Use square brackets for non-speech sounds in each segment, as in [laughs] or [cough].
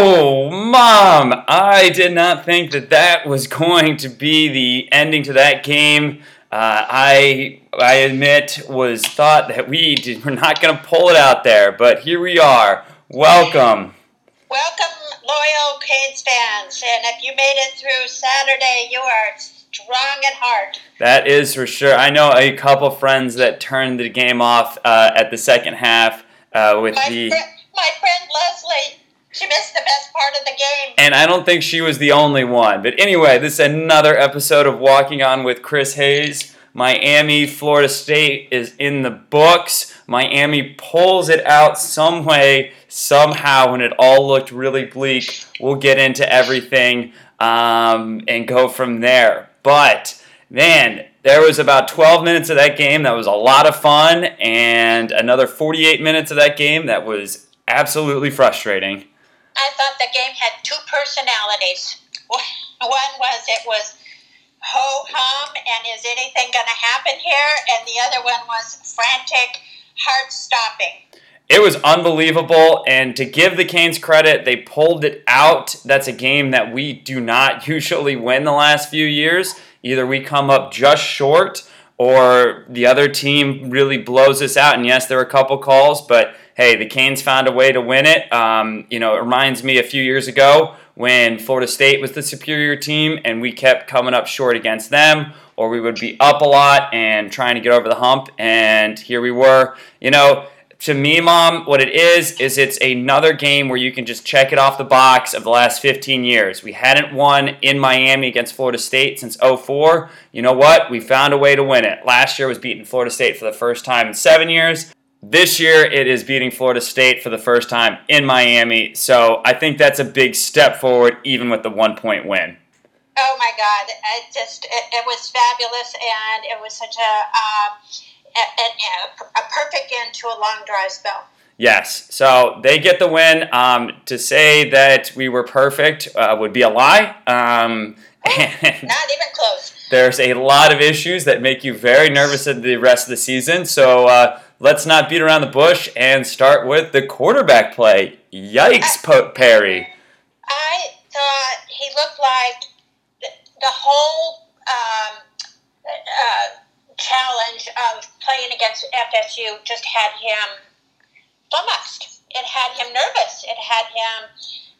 Oh, mom! I did not think that that was going to be the ending to that game. Uh, I I admit was thought that we did, we're not going to pull it out there, but here we are. Welcome. Welcome, loyal Canes fans. And if you made it through Saturday, you are strong at heart. That is for sure. I know a couple friends that turned the game off uh, at the second half uh, with My, the. fri- my friend Leslie, she missed the best part of the game. And I don't think she was the only one. But anyway, this is another episode of Walking On with Chris Hayes. Miami, Florida State is in the books. Miami pulls it out some way, somehow, when it all looked really bleak. We'll get into everything um, and go from there. But, man, there was about 12 minutes of that game that was a lot of fun, and another 48 minutes of that game that was absolutely frustrating. I thought the game had two personalities. One was it was ho hum and is anything going to happen here? And the other one was frantic, heart stopping. It was unbelievable, and to give the Canes credit, they pulled it out. That's a game that we do not [laughs] usually win the last few years. Either we come up just short, or the other team really blows us out. And yes, there were a couple calls, but hey, the Canes found a way to win it. Um, you know, it reminds me a few years ago when Florida State was the superior team, and we kept coming up short against them, or we would be up a lot and trying to get over the hump. And here we were. You know to me, mom, what it is is it's another game where you can just check it off the box of the last 15 years. We hadn't won in Miami against Florida State since 04. You know what? We found a way to win it. Last year was beating Florida State for the first time in 7 years. This year it is beating Florida State for the first time in Miami. So, I think that's a big step forward even with the 1-point win. Oh my God! It just it, it was fabulous, and it was such a, uh, a, a, a perfect end to a long dry spell. Yes. So they get the win. Um, to say that we were perfect uh, would be a lie. Um, and Not even close. [laughs] there's a lot of issues that make you very nervous at the rest of the season. So uh, let's not beat around the bush and start with the quarterback play. Yikes, Po- Perry. I thought he looked like the, the whole um, uh, challenge of playing against FSU just had him flummoxed. It had him nervous. It had him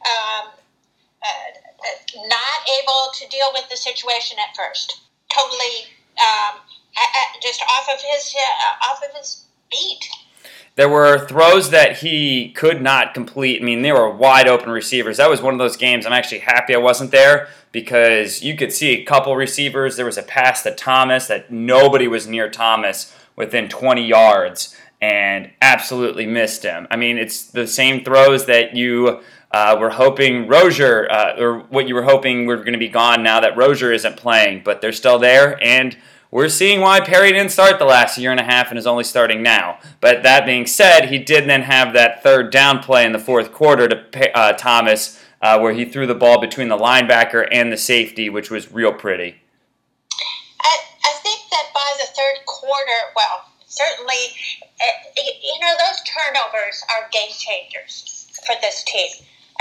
um, uh, not able to deal with the situation at first. Totally um, just off of his uh, off of his beat. There were throws that he could not complete. I mean, they were wide open receivers. That was one of those games. I'm actually happy I wasn't there because you could see a couple receivers. There was a pass to Thomas that nobody was near Thomas within 20 yards and absolutely missed him. I mean, it's the same throws that you uh, were hoping Rosier, uh, or what you were hoping were going to be gone now that Rosier isn't playing, but they're still there. And we're seeing why Perry didn't start the last year and a half and is only starting now. But that being said, he did then have that third down play in the fourth quarter to uh, Thomas, uh, where he threw the ball between the linebacker and the safety, which was real pretty. I, I think that by the third quarter, well, certainly, uh, you know, those turnovers are game changers for this team.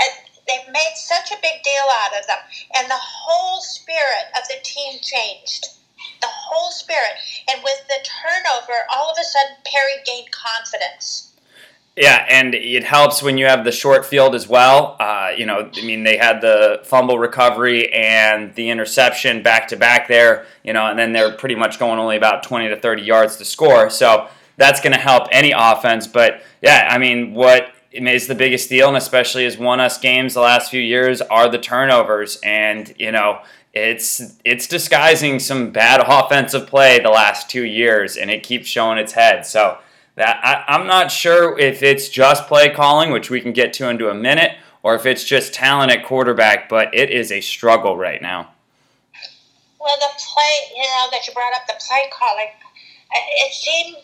Uh, they've made such a big deal out of them, and the whole spirit of the team changed. The whole spirit. And with the turnover, all of a sudden, Perry gained confidence. Yeah, and it helps when you have the short field as well. Uh, you know, I mean, they had the fumble recovery and the interception back to back there, you know, and then they're pretty much going only about 20 to 30 yards to score. So that's going to help any offense. But yeah, I mean, what is the biggest deal, and especially has won us games the last few years, are the turnovers. And, you know, it's it's disguising some bad offensive play the last two years, and it keeps showing its head. So that I, I'm not sure if it's just play calling, which we can get to into a minute, or if it's just talent at quarterback. But it is a struggle right now. Well, the play, you know, that you brought up the play calling, uh, it seemed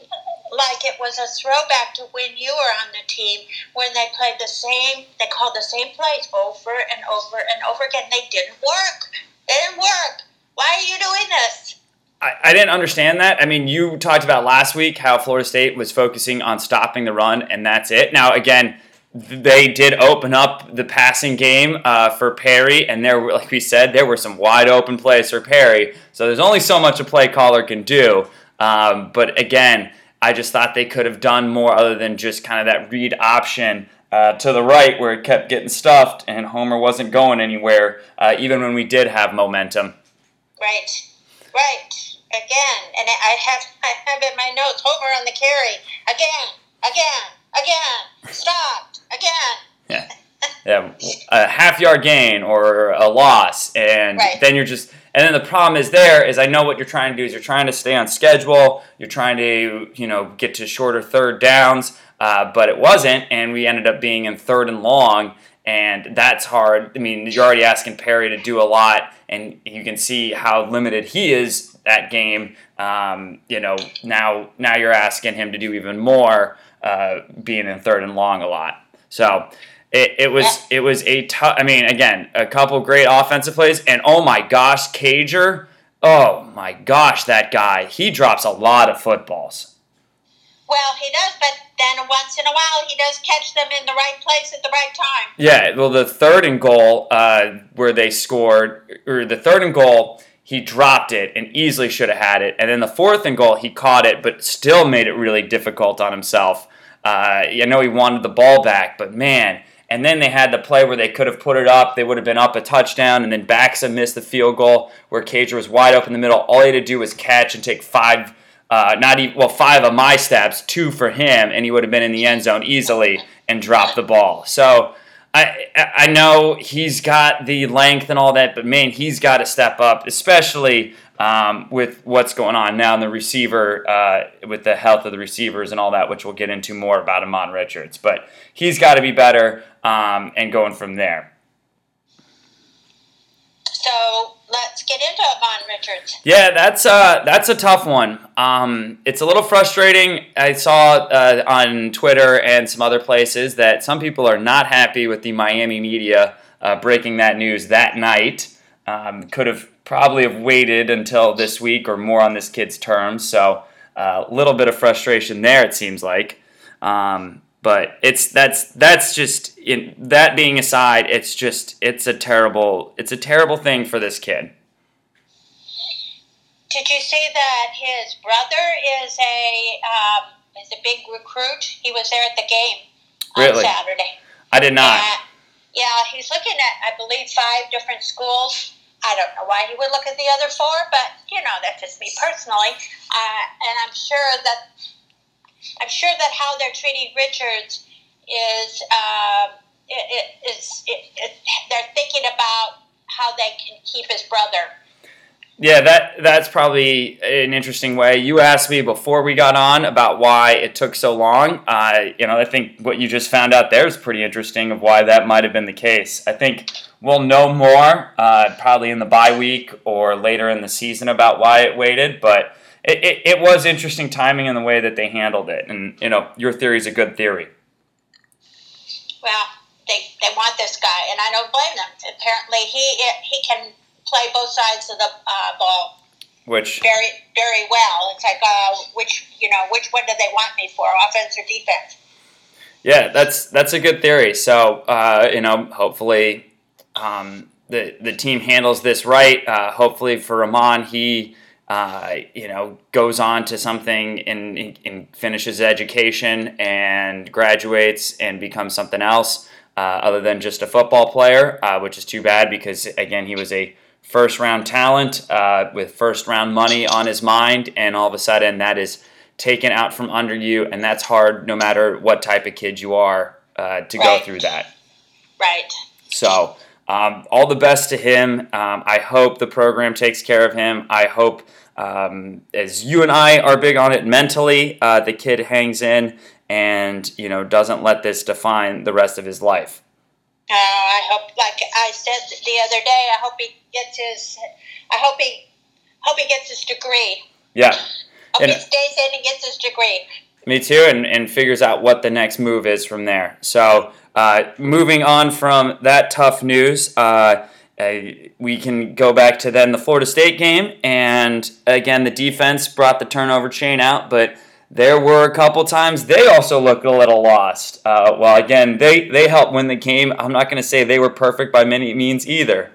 like it was a throwback to when you were on the team when they played the same, they called the same plays over and over and over again. They didn't work. Didn't work. Why are you doing this? I, I didn't understand that. I mean, you talked about last week how Florida State was focusing on stopping the run, and that's it. Now, again, they did open up the passing game uh, for Perry, and there, were, like we said, there were some wide open plays for Perry. So there's only so much a play caller can do. Um, but again, I just thought they could have done more other than just kind of that read option uh, to the right where it kept getting stuffed and Homer wasn't going anywhere, uh, even when we did have momentum. Right, right. Again, and I have [laughs] I have in my notes Homer on the carry again, again, again, stopped again. Yeah. Yeah, a half yard gain or a loss, and right. then you're just. And then the problem is there is I know what you're trying to do is you're trying to stay on schedule. You're trying to you know get to shorter third downs, uh, but it wasn't, and we ended up being in third and long, and that's hard. I mean, you're already asking Perry to do a lot, and you can see how limited he is that game. Um, you know, now now you're asking him to do even more, uh, being in third and long a lot. So it, it was it was a tough. I mean, again, a couple great offensive plays, and oh my gosh, Cager. Oh my gosh, that guy. He drops a lot of footballs. Well, he does, but then once in a while he does catch them in the right place at the right time. Yeah, well, the third and goal uh, where they scored, or the third and goal, he dropped it and easily should have had it. And then the fourth and goal, he caught it, but still made it really difficult on himself. Uh, I know he wanted the ball back, but man. And then they had the play where they could have put it up. They would have been up a touchdown, and then Baxa missed the field goal where Cager was wide open in the middle. All he had to do was catch and take five, uh, not even well, five of my steps, two for him, and he would have been in the end zone easily and dropped the ball. So I I know he's got the length and all that, but man, he's got to step up, especially um, with what's going on now in the receiver, uh, with the health of the receivers and all that, which we'll get into more about Ahmmon Richards. But he's got to be better um, and going from there. So let's get into Richards. Yeah, that's uh, that's a tough one. Um, it's a little frustrating. I saw uh, on Twitter and some other places that some people are not happy with the Miami media uh, breaking that news that night. Um, could have probably have waited until this week or more on this kid's terms. So a uh, little bit of frustration there, it seems like. Um, but it's that's that's just in, that being aside, it's just it's a terrible it's a terrible thing for this kid. Did you see that his brother is a um, is a big recruit? He was there at the game really? on Saturday. I did not. yeah, he's looking at I believe five different schools I don't know why he would look at the other four, but you know that's just me personally. Uh, and I'm sure that I'm sure that how they're treating Richards is uh, it, it, is it, they're thinking about how they can keep his brother. Yeah, that that's probably an interesting way. You asked me before we got on about why it took so long. Uh, you know, I think what you just found out there is pretty interesting of why that might have been the case. I think we'll know more uh, probably in the bye week or later in the season about why it waited, but it, it, it was interesting timing in the way that they handled it. And, you know, your theory is a good theory. Well, they, they want this guy, and I don't blame them. Apparently, he he can play both sides of the uh, ball. Which very very well. It's like uh, which you know which one do they want me for, offense or defense? Yeah, that's that's a good theory. So uh, you know, hopefully um, the the team handles this right. Uh, hopefully for Ahmmon, he uh, you know goes on to something and, and finishes education and graduates and becomes something else uh, other than just a football player, uh, which is too bad because again he was a first round talent uh, with first round money on his mind, and all of a sudden that is taken out from under you, and that's hard no matter what type of kid you are uh, to right. go through that. Right. So, um, all the best to him. Um, I hope the program takes care of him. I hope, um, as you and I are big on it mentally, uh, the kid hangs in and you know doesn't let this define the rest of his life. Uh, I hope, like I said the other day, I hope he gets his. I hope he hope he gets his degree. Yeah. Hope and, he stays in and gets his degree. Me too, and, and figures out what the next move is from there. So, uh, moving on from that tough news, uh, uh, we can go back to then the Florida State game, and again, the defense brought the turnover chain out, but there were a couple times they also looked a little lost. Uh, well, again, they, they helped win the game. I'm not going to say they were perfect by many means either.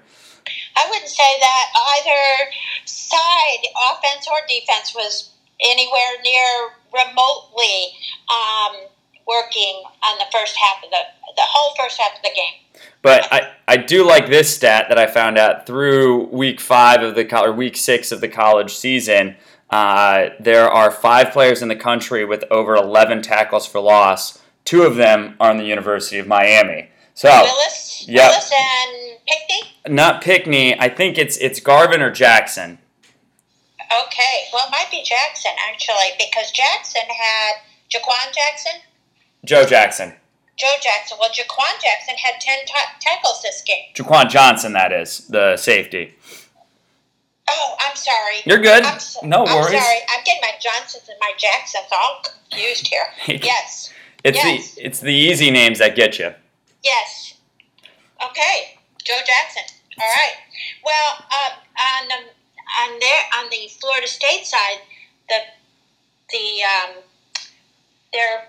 I wouldn't say that either side, offense or defense, was anywhere near remotely um, working on the first half of the the whole first half of the game. But I, I do like this stat that I found out through week five of the or week six of the college season. Uh, there are five players in the country with over 11 tackles for loss. Two of them are in the University of Miami. So Willis, yep. Willis and Pinckney. Not Pinckney. I think it's it's Garvin or Jackson. Okay, well, it might be Jackson actually because Jackson had Jaquan Jackson. Joe Jackson. Joe Jackson. Well, Jaquan Jackson had 10 t- tackles this game. Jaquan Johnson, that is, the safety. Oh, I'm sorry. You're good. I'm so, no worries. I'm sorry. I'm getting my Johnsons and my Jacksons all confused here. Yes. [laughs] it's yes. the it's the easy names that get you. Yes. Okay, Joe Jackson. All right. Well, um, on the on there on the Florida State side, the the um, their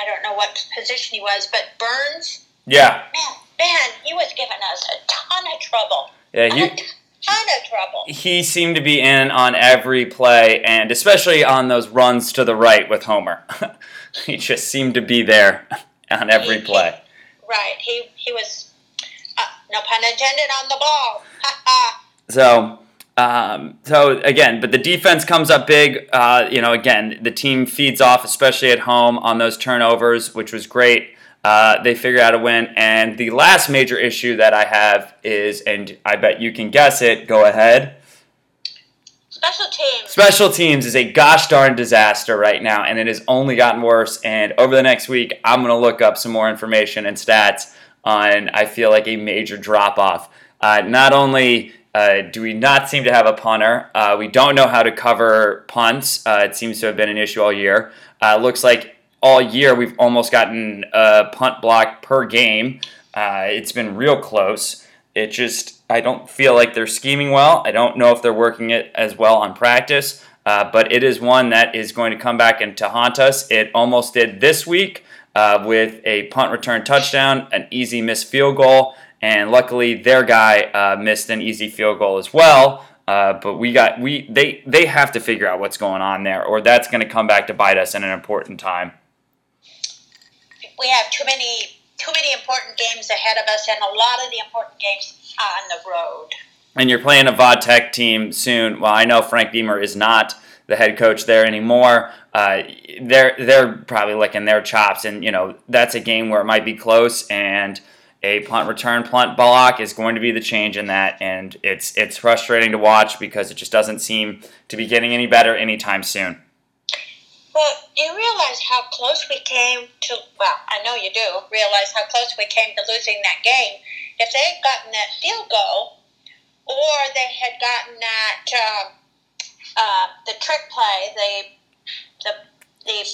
I don't know what position he was, but Burns. Yeah. Man, man, he was giving us a ton of trouble. Yeah, he. ton of trouble. He seemed to be in on every play, and especially on those runs to the right with Homer. [laughs] he just seemed to be there on every he, play. He, right. He he was uh, no pun intended on the ball. so um, so again, but the defense comes up big. Uh, you know, again, the team feeds off, especially at home, on those turnovers, which was great. Uh, they figure out a win. And the last major issue that I have is, and I bet you can guess it. Go ahead. Special teams. Special teams is a gosh darn disaster right now, and it has only gotten worse. And over the next week, I'm going to look up some more information and stats on. I feel like a major drop off. Uh, not only uh, do we not seem to have a punter? Uh, we don't know how to cover punts. Uh, it seems to have been an issue all year. Uh, looks like all year we've almost gotten a punt block per game. Uh, it's been real close. It just, I don't feel like they're scheming well. I don't know if they're working it as well on practice, uh, but it is one that is going to come back and to haunt us. It almost did this week with a punt return touchdown, an easy missed field goal and luckily their guy uh, missed an easy field goal as well. Uh, but we got we they they have to figure out what's going on there, or that's going to come back to bite us in an important time. We have too many too many important games ahead of us, and a lot of the important games on the road. And you're playing a VOD Tech team soon. Well, I know Frank Beamer is not the head coach there anymore. Uh, they're they're probably licking their chops, and you know that's a game where it might be close and a punt return punt block is going to be the change in that and it's it's frustrating to watch because it just doesn't seem to be getting any better anytime soon. Well you realize how close we came to well i know you do realize how close we came to losing that game. If they had gotten that field goal or they had gotten that uh, uh, the trick play the the the,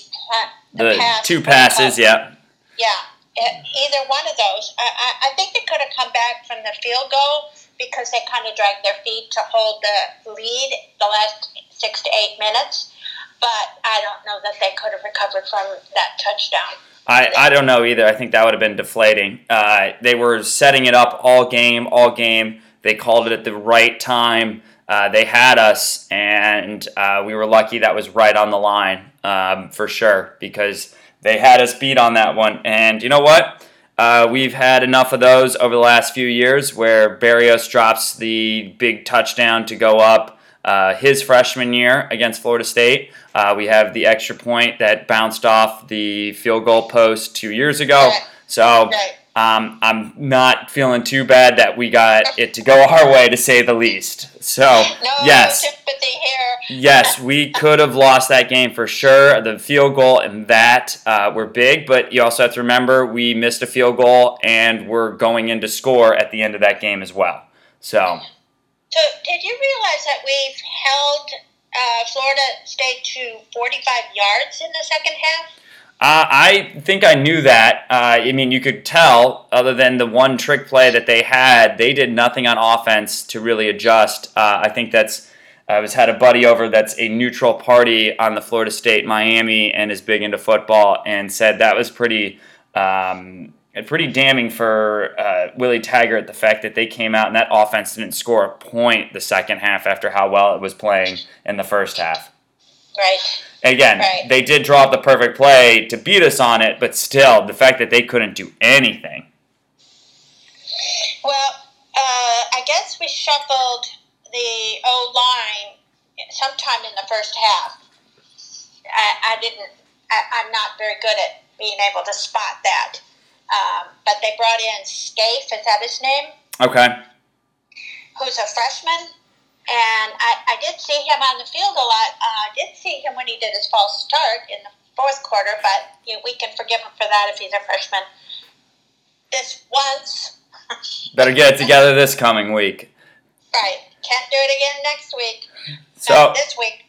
the, the pass, two passes yeah. Yeah either one of those. I, I think they could have come back from the field goal because they kind of dragged their feet to hold the lead the last six to eight minutes. But I don't know that they could have recovered from that touchdown. I, I don't know either. I think that would have been deflating. Uh, they were setting it up all game, all game. They called it at the right time. Uh, they had us, and uh, we were lucky that was right on the line um, for sure because they had us beat on that one. And you know what? Uh, we've had enough of those over the last few years where Berrios drops the big touchdown to go up uh, his freshman year against Florida State. Uh, we have the extra point that bounced off the field goal post two years ago. So um, I'm not feeling too bad that we got it to go our way, to say the least. So no yes, sympathy here. Yes, we could have lost that game for sure. The field goal and that uh, were big, but you also have to remember we missed a field goal and we're going in to score at the end of that game as well. So. So did you realize that we've held uh, Florida State to 45 yards in the second half? Uh, I think I knew that. Uh, I mean, you could tell, other than the one trick play that they had, they did nothing on offense to really adjust. Uh, I think that's I was had a buddy over that's a neutral party on the Florida State Miami and is big into football, and said that was pretty. Um, pretty damning for uh, Willie Taggart the fact that they came out and that offense didn't score a point the second half after how well it was playing in the first half. Right. Again, Right. they did draw up the perfect play to beat us on it, but still, the fact that they couldn't do anything. Well, uh, I guess we shuffled the O line sometime in the first half. I, I didn't. I, I'm not very good at being able to spot that. Um, but they brought in Scaife, is that his name? Okay. Who's a freshman, and I, I did see him on the field a lot. Uh, I did see him when he did his false start in the fourth quarter, but you know, we can forgive him for that if he's a freshman. This once, Better get it together this coming week. right? Can't do it again next week. So, Not this week.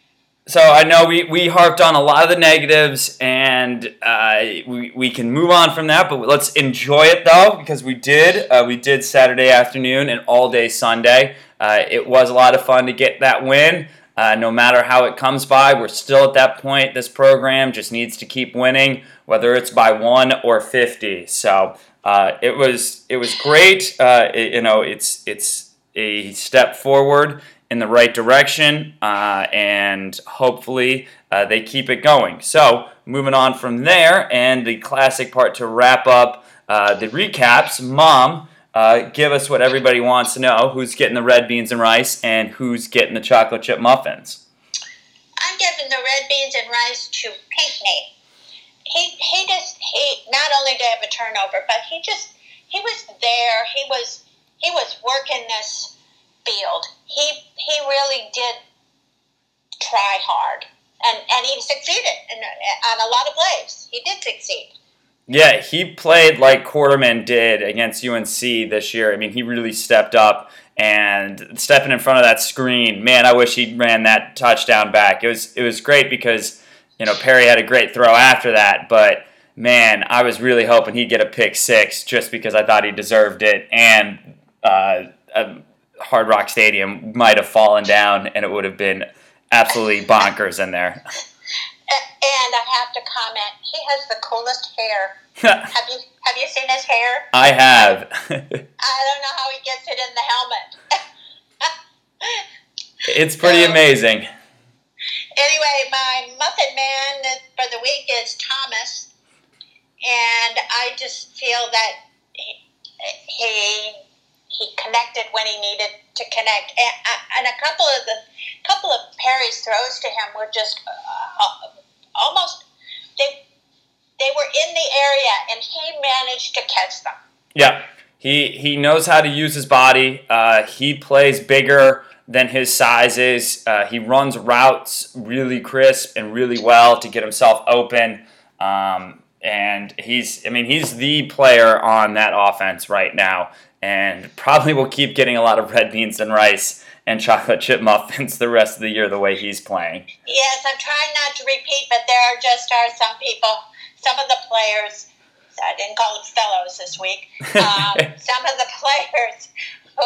so I know we, we harped on a lot of the negatives, and uh, we, we can move on from that. But let's enjoy it though, because we did uh, we did Saturday afternoon and all day Sunday. Uh, it was a lot of fun to get that win. Uh, no matter how it comes by, we're still at that point. This program just needs to keep winning, whether it's by one or fifty. So uh, it was it was great. Uh, it- you know, it's it's a step forward in the right direction, uh, and hopefully uh, they keep it going. So moving on from there, and the classic part to wrap up uh, the recaps. Mom, uh, give us what everybody wants to know: who's getting the red beans and rice, and who's getting the chocolate chip muffins. I'm giving the red beans and rice to Pinckney. He he just he not only did have a turnover, but he just he was there. He was he was working this field. He he really did try hard, and and he succeeded in, on a lot of plays. He did succeed. Yeah, he played like Quarterman did against UNC this year. I mean, he really stepped up and stepping in front of that screen. Man, I wish he ran that touchdown back. It was it was great because you know Perry had a great throw after that, but man, I was really hoping he'd get a pick six just because I thought he deserved it, and uh, Hard Rock Stadium might have fallen down, and it would have been absolutely bonkers in there. And I have to comment, he has the coolest hair. [laughs] Have you have you seen his hair? I have. [laughs] I don't know how he gets it in the helmet. [laughs] it's pretty So- amazing. Anyway, my Muffin Man for the week is Thomas, and I just feel that he he, he connected when he needed to connect, and, and a couple of the couple of Perry's throws to him were just uh, almost they they were in the area, and he managed to catch them. Yeah, he he knows how to use his body. Uh, he plays bigger than his size is. Uh, he runs routes really crisp and really well to get himself open. Um, and he's, I mean, he's the player on that offense right now, and probably will keep getting a lot of red beans and rice and chocolate chip muffins the rest of the year the way he's playing. Yes, I'm trying not to repeat, but there are just are some people, some of the players. I didn't call them fellows this week. [laughs] Um, some of the players who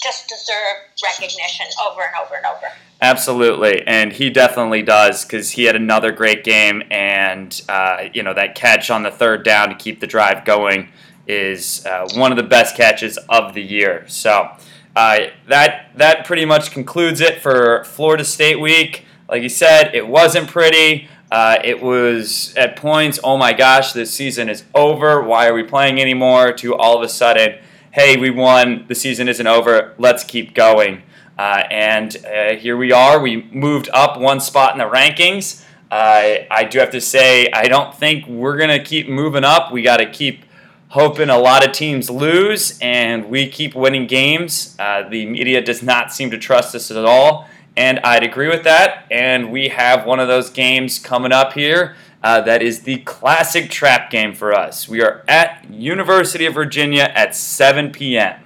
just deserve recognition over and over and over. Absolutely, and he definitely does because he had another great game, and uh, you know that catch on the third down to keep the drive going is uh, one of the best catches of the year. So uh, that that pretty much concludes it for Florida State week. Like you said, it wasn't pretty. Uh, it was at points, oh my gosh, this season is over. Why are we playing anymore? To all of a sudden, hey, we won. The season isn't over. Let's keep going. Uh, and uh, here we are. We moved up one spot in the rankings. Uh, I do have to say, I don't think we're going to keep moving up. We got to keep hoping a lot of teams lose and we keep winning games. Uh, the media does not seem to trust us at all. And I'd agree with that. And we have one of those games coming up here. Uh, that is the classic trap game for us. We are at University of Virginia at 7 p.m.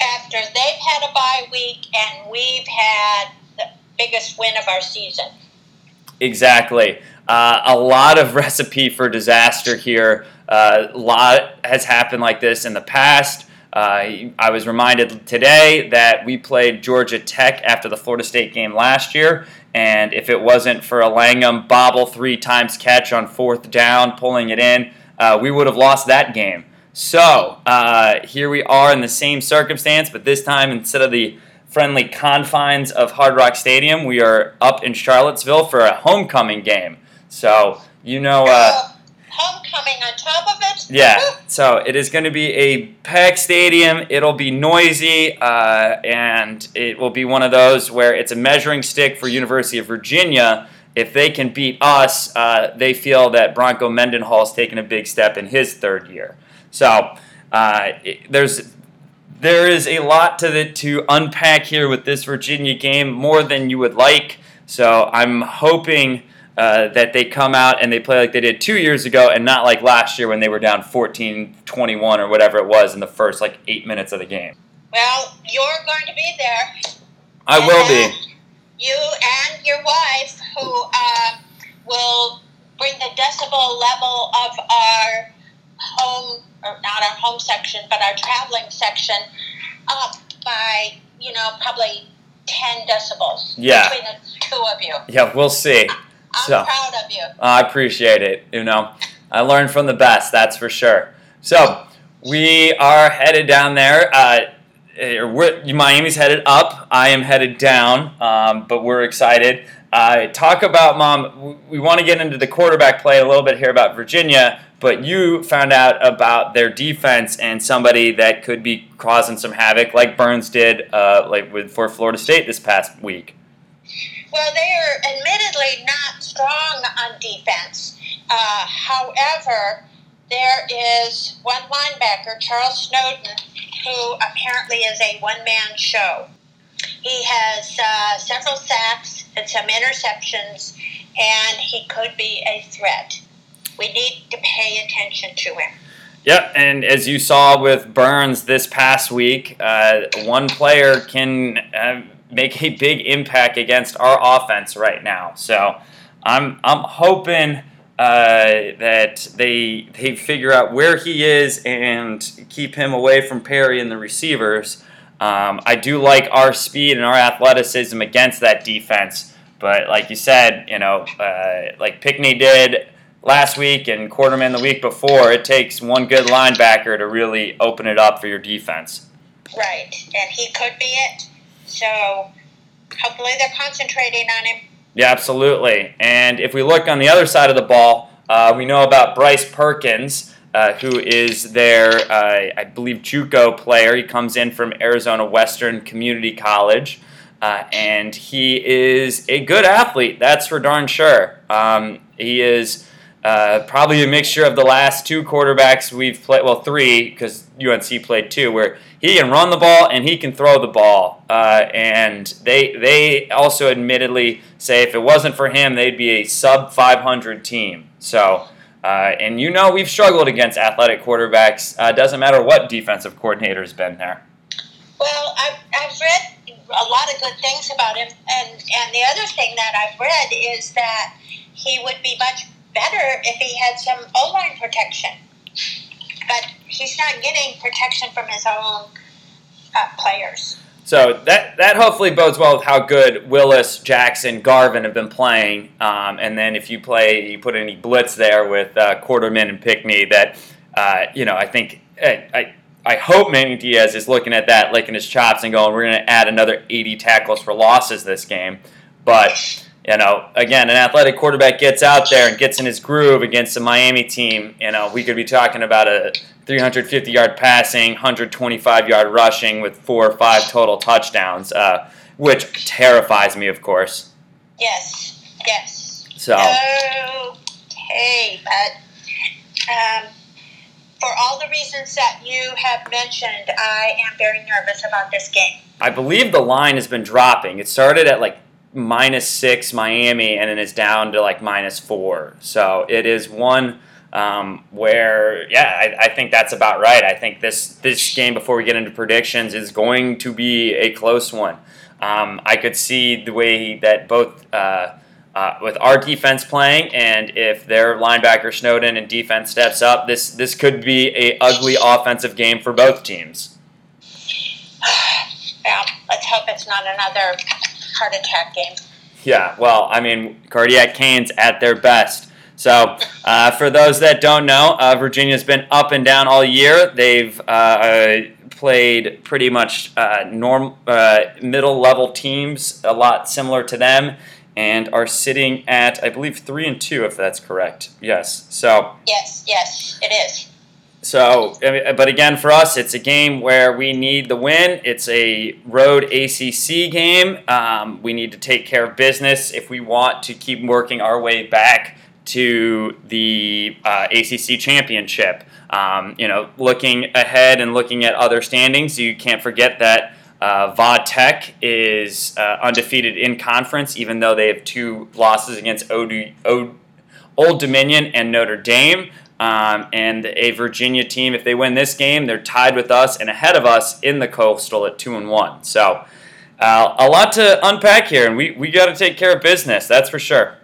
After they've had a bye week and we've had the biggest win of our season. Exactly. Uh, a lot of [laughs] recipe for disaster here. Uh, a lot has happened like this in the past. Uh, I was reminded today that we played Georgia Tech after the Florida State game last year, and if it wasn't for a Langham bobble three times catch on fourth down, pulling it in, uh, we would have lost that game. So uh, here we are in the same circumstance, but this time instead of the friendly confines of Hard Rock Stadium, we are up in Charlottesville for a homecoming game. So you know. Homecoming on top of it. Yeah, so it is going to be a packed stadium. It'll be noisy, uh, and it will be one of those where it's a measuring stick for University of Virginia. If they can beat us, uh, they feel that Bronco Mendenhall has taken a big step in his third year. So uh, it, there's there is a lot to the, to unpack here with this Virginia game, more than you would like. So I'm hoping uh, that they come out and they play like they did two years ago and not like last year when they were down 14 21 or whatever it was in the first like eight minutes of the game. Well, you're going to be there. I will be. You and your wife, who uh, will bring the decibel level of our home, or not our home section, but our traveling section up by, you know, probably 10 decibels yeah. between the two of you. Yeah, we'll see. I'm so, proud of you. I appreciate it. You know, I learned from the best, that's for sure. So we are headed down there. Uh, Miami's headed up. I am headed down, um, but we're excited. Uh, talk about, Mom, we want to get into the quarterback play a little bit here about Virginia, but you found out about their defense and somebody that could be causing some havoc, like Burns did, uh, like with for Florida State this past week. Well, they are admittedly not strong on defense. Uh, however, there is one linebacker, Charles Snowden, who apparently is a one man show. He has uh, several sacks and some interceptions, and he could be a threat. We need to pay attention to him. Yep, and as you saw with Burns this past week, uh, one player can make a big impact against our offense right now. So I'm I'm hoping uh, that they they figure out where he is and keep him away from Perry and the receivers. Um, I do like our speed and our athleticism against that defense, but like you said, you know, uh, like Pinckney did last week and Quarterman the week before, it takes one good linebacker to really open it up for your defense. Right, and he could be it. So hopefully they're concentrating on him. Yeah, absolutely. And if we look on the other side of the ball, uh, we know about Bryce Perkins, uh, who is their, uh, I believe, JUCO player. He comes in from Arizona Western Community College. Uh, and he is a good athlete, that's for darn sure. Um, he is uh, probably a mixture of the last two quarterbacks we've played, well, three, because UNC played two, where he can run the ball and he can throw the ball. Uh, and they they also admittedly say if it wasn't for him, they'd be a sub 500 team. So, uh, and you know we've struggled against athletic quarterbacks. Uh, doesn't matter what defensive coordinator's been there. Well, I've, I've read a lot of good things about him, and and the other thing that I've read is that he would be much better if he had some O line protection. But he's not getting protection from his own uh, players. So that that hopefully bodes well with how good Willis, Jackson, Garvin have been playing. Um, and then if you play, you put any blitz there with uh, Quarterman and Pinckney, that uh, you know I think I, I I hope Manny Diaz is looking at that, licking his chops, and going, "We're going to add another 80 tackles for losses this game." But you know, again, an athletic quarterback gets out there and gets in his groove against a Miami team. You know, we could be talking about a 350 yard passing, 125 yard rushing with four or five total touchdowns, uh, which terrifies me, of course. Yes, yes. So. Okay, but um, for all the reasons that you have mentioned, I am very nervous about this game. I believe the line has been dropping. It started at like minus six Miami, and then it's down to like minus four. So it is one um, where, yeah, I, I, think that's about right. I think this this game before we get into predictions is going to be a close one. Um, I could see the way that both. Uh, uh, with our defense playing, and if their linebacker Snowden and defense steps up, this this could be a ugly offensive game for both teams. [sighs] Yeah, let's hope it's not another heart attack game. Yeah, well, I mean, cardiac canes at their best. So, uh, for those that don't know, uh, Virginia's been up and down all year. They've uh, played pretty much uh, norm uh, middle level teams, a lot similar to them, and are sitting at I believe three and two, if that's correct. Yes. So. Yes, yes, it is. So, but again, for us, it's a game where we need the win. It's a road ACC game. Um, we need to take care of business if we want to keep working our way back to the uh, ACC championship. Um, you know, looking ahead and looking at other standings, you can't forget that uh, Vod Tech is uh, undefeated in conference, even though they have two losses against Old Dominion and Notre Dame. Um, and a Virginia team, if they win this game, they're tied with us and ahead of us in the Coastal at two and one. So, uh, a lot to unpack here, and we, we got to take care of business. That's for sure.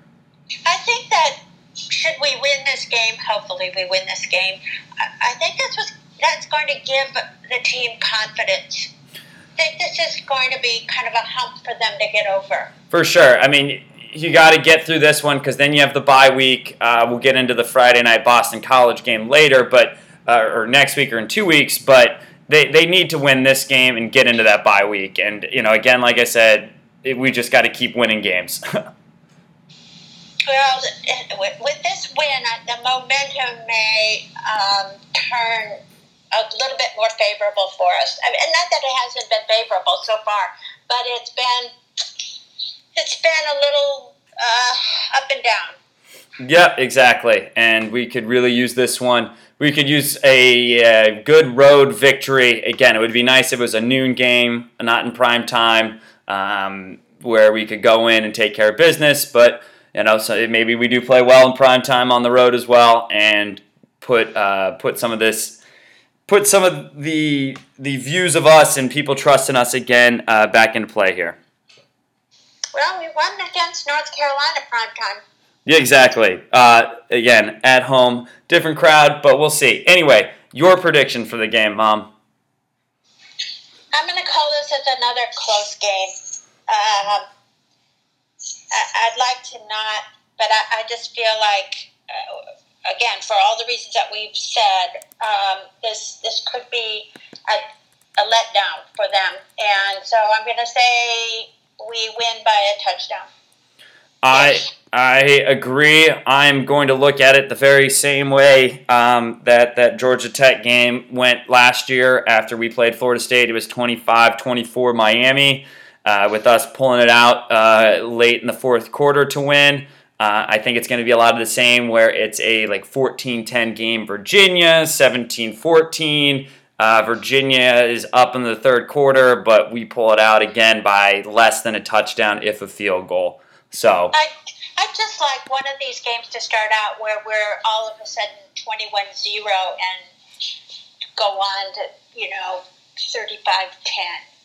I think that should we win this game, hopefully we win this game. I, I think that's what that's going to give the team confidence. I think this is going to be kind of a hump for them to get over. For sure. I mean, you got to get through this one because then you have the bye week. Uh, we'll get into the Friday night Boston College game later, but uh, or next week or in two weeks. But they, they need to win this game and get into that bye week. And you know, again, like I said, it, we just got to keep winning games. [laughs] well, with, with this win, uh, the momentum may um, turn a little bit more favorable for us. I mean, and not that it hasn't been favorable so far, but it's been it's been a little uh, up and down. Yeah, exactly. And we could really use this one. We could use a, a, good road victory. Again, it would be nice if it was a noon game, not in prime time, um, where we could go in and take care of business. But you know, so maybe we do play well in prime time on the road as well, and put uh, put some of this, put some of the the views of us and people trusting us again uh, back into play here. Well, we won against North Carolina prime time. Yeah, exactly. Uh, again, at home, different crowd, but we'll see. Anyway, your prediction for the game, Mom? I'm going to call this as another close game. Um, I, would like to not, but I, I just feel like, uh, again, for all the reasons that we've said, um, this this could be a, a letdown for them, and so I'm going to say we win by a touchdown. I I agree. I'm going to look at it the very same way um, that that Georgia Tech game went last year after we played Florida State. It was 25-24 Miami, uh, with us pulling it out uh, late in the fourth quarter to win. Uh, I think it's going to be a lot of the same, where it's a like 14-10 game Virginia, 17-14. Uh, Virginia is up in the third quarter, but we pull it out again by less than a touchdown, if a field goal. So I, I just like one of these games to start out where we're all of a sudden 21-0 and go on to you know 35-10.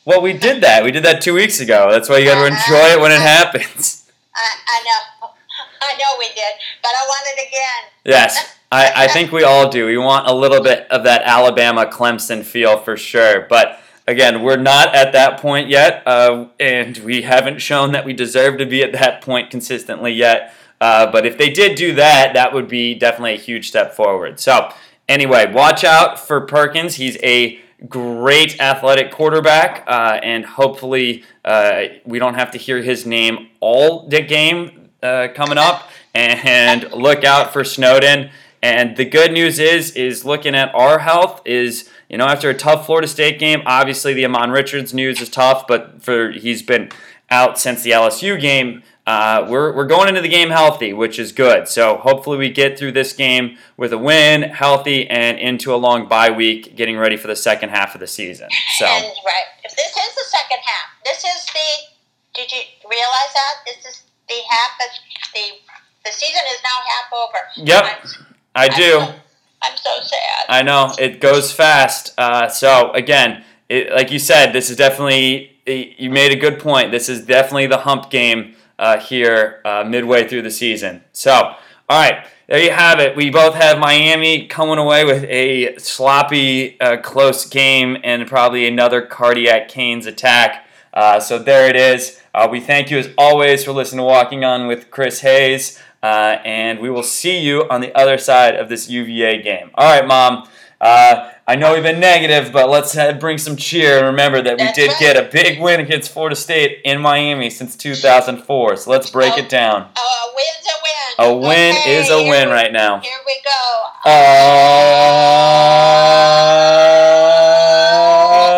Well, we did that. We did that two weeks ago. That's why you got to enjoy it when it happens. I, I know. [laughs] I know we did, but I want it again. Yes. [laughs] I, I think we all do. We want a little bit of that Alabama Clemson feel for sure. But again, we're not at that point yet, uh, and we haven't shown that we deserve to be at that point consistently yet. Uh, but if they did do that, that would be definitely a huge step forward. So, anyway, watch out for Perkins. He's a great athletic quarterback, uh, and hopefully, uh, we don't have to hear his name all the game uh, coming up. And look out for Snowden. And the good news is, is looking at our health is, you know, after a tough Florida State game, obviously the Ahmmon Richards news is tough, but for he's been out since the LSU game. Uh, we're, we're going into the game healthy, which is good. So hopefully we get through this game with a win, healthy, and into a long bye week, getting ready for the second half of the season. So and, right, if this is the second half, this is the. Did you realize that this is the half of the the season is now half over. Yep. I do. I'm so, I'm so sad. I know it goes fast. Uh, so again, it, like you said, this is definitely you made a good point. This is definitely the hump game uh, here uh, midway through the season. So, all All right, there you have it. We both have Miami coming away with a sloppy, uh, close game and probably another cardiac Canes attack. Uh, so there it is. Uh, we thank you as always for listening to Walking On with Chris Hayes, uh, and we will see you on the other side of this UVA game. All right, Mom. Uh, I know we've been negative, but let's uh, bring some cheer and remember that we That's did right. get a big win against Florida State in Miami since 2004. So let's break it down. Oh, a win's a win. A win Okay, is a win we- right now. Here we go.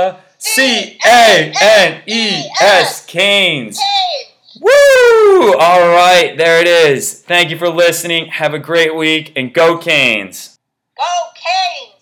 Uh, C A N E S Canes. Hey, Woo! All right, there it is. Thank you for listening. Have a great week and go Canes. go Canes.